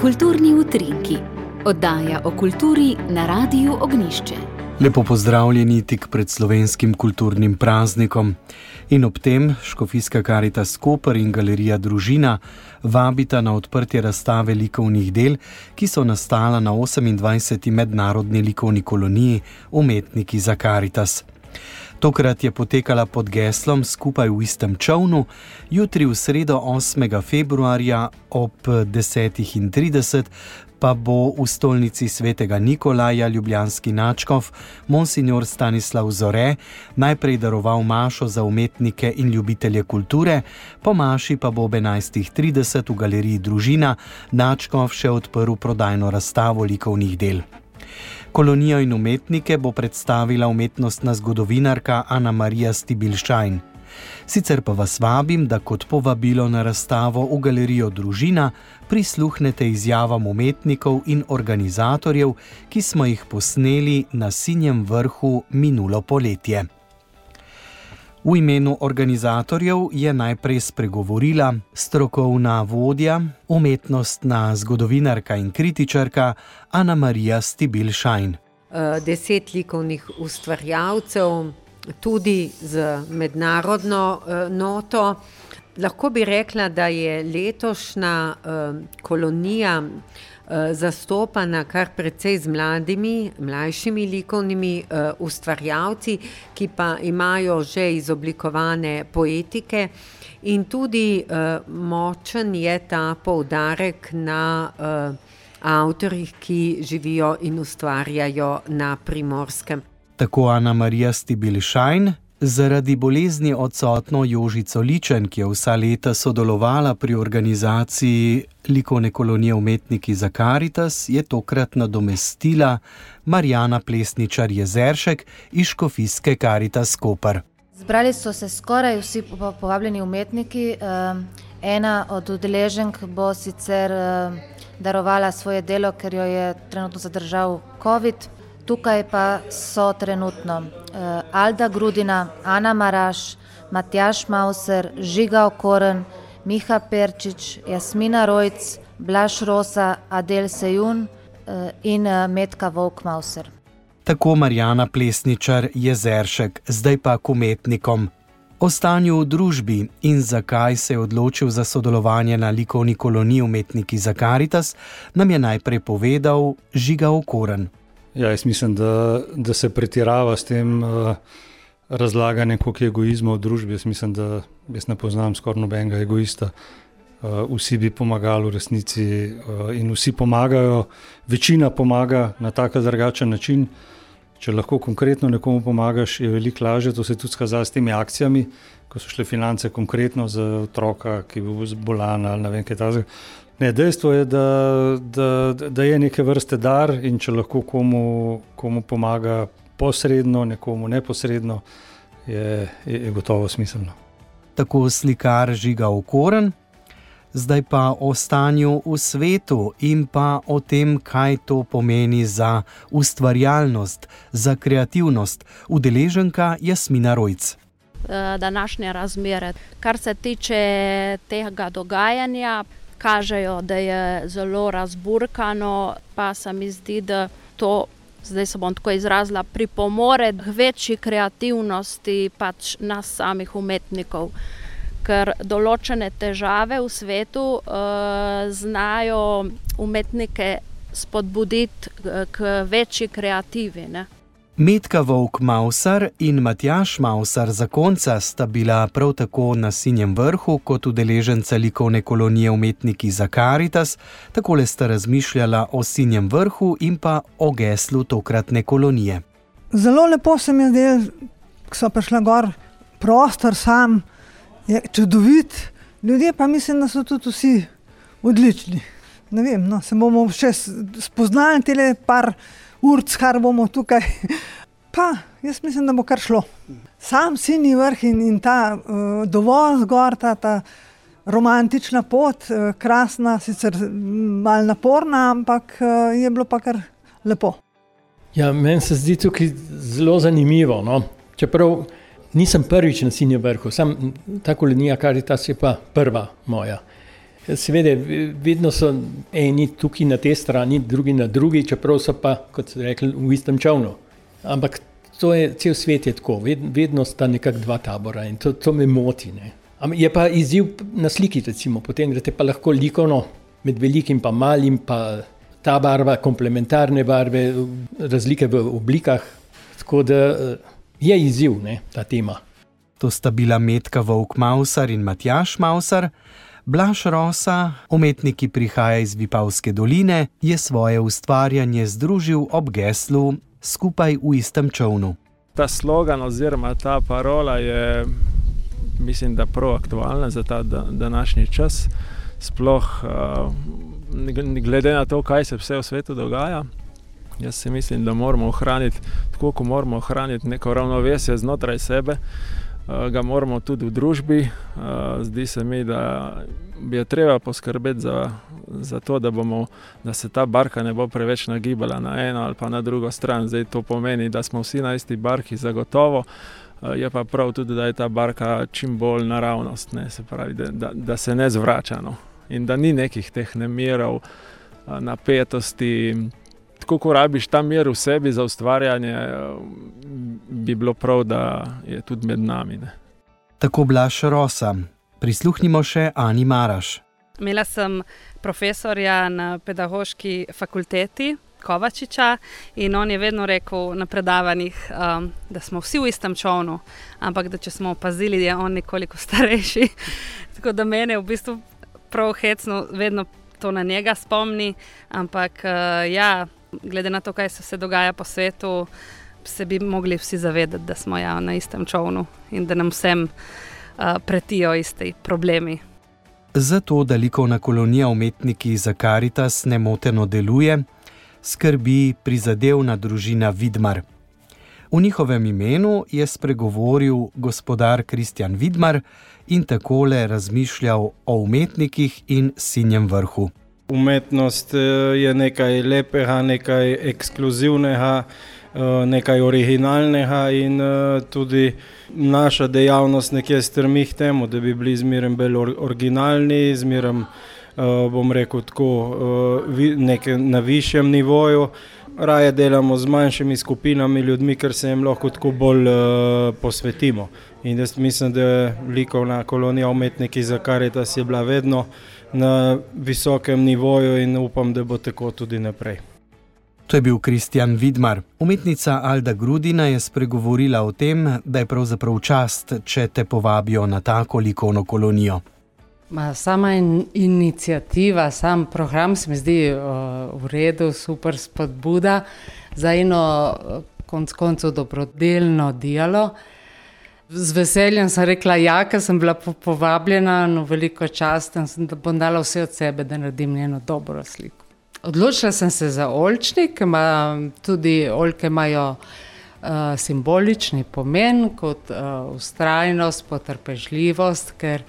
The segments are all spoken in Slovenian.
Kulturni utrinki, oddaja o kulturi na Radiu Ognišče. Lepo pozdravljeni tik pred slovenskim kulturnim praznikom. In ob tem Škofijska karita Skopr in Galerija Družina vabita na odprtje razstave likovnih del, ki so nastala na 28. mednarodni likovni koloniji Umetniki za Karitas. Tokrat je potekala pod geslom Skupaj v istem čovnu, jutri v sredo 8. februarja ob 10.30 pa bo v stolnici svetega Nikolaja Ljubljanski načkov monsignor Stanislav Zore najprej daroval mašo za umetnike in ljubitelje kulture, po maši pa bo ob 11.30 v galeriji Družina načkov še odprl prodajno razstavo likovnih del. Kolonijo in umetnike bo predstavila umetnostna zgodovinarka Ana Marija Stibilšajn. Sicer pa vas vabim, da kot povabilo na razstavo v galerijo Družina prisluhnete izjavam umetnikov in organizatorjev, ki smo jih posneli na Sinjem vrhu minulo poletje. V imenu organizatorjev je najprej spregovorila strokovna vodja, umetnostna zgodovinarka in kritičarka Ana Marija Stibilšajn. Deset likovnih ustvarjalcev, tudi z mednarodno noto. Lahko bi rekla, da je letošnja kolonija zastopana kar precej z mladimi, mlajšimi likovnimi ustvarjalci, ki pa imajo že izoblikovane poetike. In tudi močen je ta poudarek na avtorjih, ki živijo in ustvarjajo na primorskem. Tako Ana Marija Stibilšajn. Zaradi bolezni odsotno Jožico Ličen, ki je vsa leta sodelovala pri organizaciji likovne kolonije Umetniki za Karitas, je tokrat nadomestila Marijana Plesničar Jezeršek iz Škofijske Karitas Koper. Zbrali so se skoraj vsi povabljeni umetniki. Ena od udeleženk bo sicer darovala svoje delo, ker jo je trenutno zadržal covid. Tukaj pa so trenutno Alda Grudina, Ana Maraš, Matjaž Mauser, Žiga Okoren, Miha Perčič, Jasmina Rojc, Blaž Rosa, Adel Sejun in Metka Vovk Mauser. Tako Marijana Plesničar Jezeršek, zdaj pa k umetnikom. O stanju v družbi in zakaj se je odločil za sodelovanje na likovni koloniji Umetniki za Karitas, nam je najprej povedal Žiga Okoren. Ja, jaz mislim, da, da se pretirava s tem uh, razlaganjem, koliko je egoizma v družbi. Jaz mislim, da jaz ne poznam skoraj nobenega egoista. Uh, vsi bi pomagali v resnici uh, in vsi pomagajo, večina pomaga na tak ali drugačen način. Če lahko konkretno nekomu pomagaš, je veliko lažje. To se tudi skazalo s temi akcijami, ko so šle finance konkretno za otroka, ki je bil zbolan ali ne vem kaj takega. Ne, dejstvo je, da, da, da je neke vrste dar in če lahko komu, komu pomaga posredno, nekomu neposredno, je, je gotovo smiselno. Tako slikar žiga okoren, zdaj pa o stanju v svetu in pa o tem, kaj to pomeni za ustvarjalnost, za kreativnost. Udeleženka Jasmina Rojc. Današnje razmere, kar se tiče tega dogajanja kažejo, da je zelo razburkano, pa se mi zdi, da to, zdaj se bom tako izrazila, pripomore k večji kreativnosti pač nas samih umetnikov. Ker določene težave v svetu uh, znajo umetnike spodbuditi k večji kreativi. Ne? Metka Vovk Mausar in Matjaš Mausar za konca sta bila prav tako na Sinjem vrhu kot udeleženca likovne kolonije Umetniki za Karitas, takole sta razmišljala o Sinjem vrhu in pa o geslu tokratne kolonije. Zelo lepo se mi je zdelo, ko so prišla gor, prostor sam je čudovit, ljudje pa mislim, da so tudi vsi odlični. Ne vem, no, se bomo še spoznali tele par urc, kar bomo tukaj. Pa jaz mislim, da bo kar šlo. Sam sinji vrh in, in ta uh, dovolj zgor, ta, ta romantična pot, uh, krasna, sicer malo naporna, ampak uh, je bilo pa kar lepo. Ja, meni se zdi tukaj zelo zanimivo. No? Čeprav nisem prvič na sinjem vrhu, sem ta kolonija Karitas je pa prva moja. Seveda, vedno so eni tukaj na tej strani, drugi na drugi, čeprav so pa, kot ste rekli, v istem čovnu. Ampak to je cel svet je tako, vedno sta nekako dva tabora in to, to me moti. Ne. Je pa izziv na sliki, recimo, potem greste pa lahko likovno med velikim in malim, pa ta barva, komplementarne barve, razlike v oblikah. Tako da je izziv ne, ta tema. To sta bila Metka Vovk Mausar in Matjaš Mausar. Blaž Rosa, umetnik, ki prihaja iz Vipavske doline, je svoje ustvarjanje združil ob geslu skupaj v istem čovnu. Ta slogan oziroma ta parola je, mislim, da prav aktualna za ta današnji čas. Sploh glede na to, kaj se vse v svetu dogaja. Jaz si mislim, da moramo ohraniti, tako kot moramo ohraniti neko ravnovesje znotraj sebe, ga moramo tudi v družbi. Zdi se mi, da je treba poskrbeti za, za to, da, bomo, da se ta barka ne bo preveč nagibala na eno ali pa na drugo stran. Zdaj to pomeni, da smo vsi na isti barki, zagotovo. Je pa prav tudi, da je ta barka čim bolj naravnost, ne, se pravi, da, da, da se ne zvrača no. in da ni nekih teh nemirov, napetosti. Tako, ko rabiš ta mir v sebi za ustvarjanje, bi bilo prav, da je tudi med nami. Ne. Tako Blaž Rosa. Prisluhnimo še Ani Maraš. Imela sem profesorja na pedagoški fakulteti Kovačiča in on je vedno rekel na predavanjih, um, da smo vsi v istem čovnu, ampak da če smo opazili, da je on nekoliko starejši. Tako da mene v bistvu prav hecno vedno to na njega spomni, ampak uh, ja, glede na to, kaj se dogaja po svetu, se bi mogli vsi zavedati, da smo ja, na istem čovnu in da nam vsem uh, pretijo isti problemi. Zato, da likovna kolonija umetniki za Karitas nemoteno deluje, skrbi prizadevna družina Vidmar. V njihovem imenu je spregovoril gospodar Kristjan Vidmar in takole razmišljal o umetnikih in sinjem vrhu. Umetnost je nekaj lepega, nekaj ekskluzivnega, nekaj originalnega in tudi naša dejavnost nekje strmi k temu, da bi bili zmeraj bolj originalni, zmeraj, bom rekel, tako na višjem nivoju. Raje delamo z manjšimi skupinami ljudmi, ker se jim lahko tako bolj posvetimo. In jaz mislim, da je likovna kolonija umetniki za Karitas je bila vedno na visokem nivoju in upam, da bo tako tudi naprej. To je bil Kristjan Vidmar. Umetnica Alda Grudina je spregovorila o tem, da je pravzaprav čast, če te povabijo na tako likovno kolonijo. Ma, sama in, inicijativa, sam program se mi zdi uh, v redu, super spodbuda za eno konc koncev dobrodelno dialo. Z veseljem sem rekla, ja, ker sem bila povabljena, no veliko čast, da bom dala vse od sebe, da naredim njeno dobro sliko. Odločila sem se za oljčnik, ima tudi oljke imajo uh, simbolični pomen kot uh, ustrajnost, potrpežljivost, ker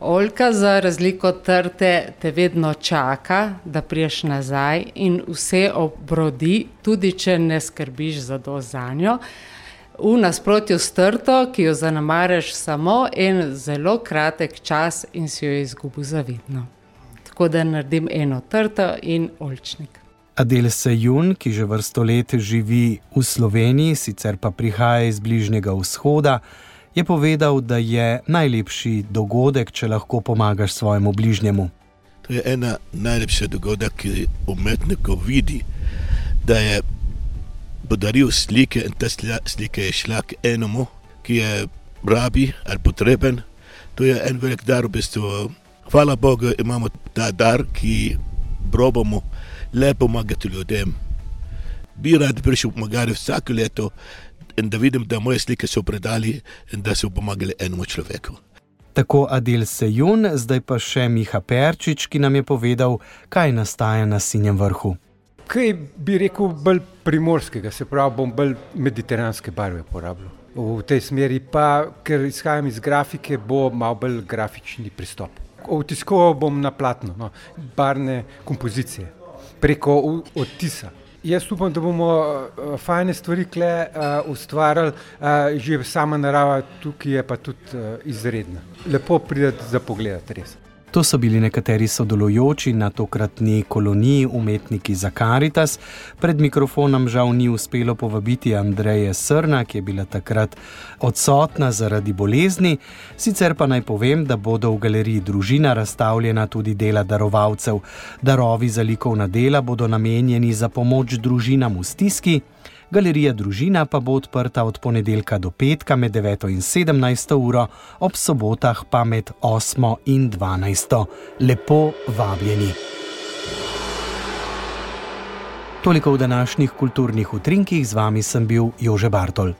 oljka za razliko od trte te vedno čaka, da priješ nazaj in vse obrodi, tudi če ne skrbiš za to za njo. V nasprotju s trto, ki jo zanemariš samo en zelo kratek čas in si jo izgubil zavidno. Tako da naredim eno trto in oljčnik. Adel Sejun, ki že vrsto let živi v Sloveniji, sicer pa prihaja iz Bližnjega vzhoda, je povedal, da je najlepši dogodek, če lahko pomagaš svojemu bližnjemu. To je ena najlepših dogodkov, ki umetnikov vidi, da je podaril slike in ta slika je šla k enemu, ki je rabi ali potreben. To je en velik dar, v bistvu. Hvala Bogu, imamo ta dar, ki probamo le pomagati ljudem. Bi rad prišel pomagati vsako leto in da vidim, da moje slike so predali in da so pomagali enemu človeku. Tako Adel Sejun, zdaj pa še Miha Perčič, ki nam je povedal, kaj nastaja na sinjem vrhu. Kaj bi rekel, bolj primorskega, se pravi, bom bolj mediteranske barve uporabljal. V tej smeri pa, ker izhajam iz grafike, bo malo bolj grafični pristop. Vtiskoval bom na platno, no, barne kompozicije, preko odtisa. Jaz upam, da bomo uh, fajne stvari kle uh, ustvarjali, uh, že sama narava tukaj je pa tudi uh, izredna. Lepo prideti za pogled, res. To so bili nekateri sodelujoči na tokratni koloniji umetniki za Karitas. Pred mikrofonom žal ni uspelo povabiti Andreje Srna, ki je bila takrat odsotna zaradi bolezni. Sicer pa naj povem, da bodo v galeriji družina razstavljena tudi dela darovalcev. Darovi za likovna dela bodo namenjeni za pomoč družinam v stiski. Galerija Družina pa bo odprta od ponedeljka do petka med 9 in 17 uro, ob sobotah pa med 8 in 12. Lepo vabljeni. Toliko v današnjih kulturnih utrinkih, z vami sem bil Jože Bartol.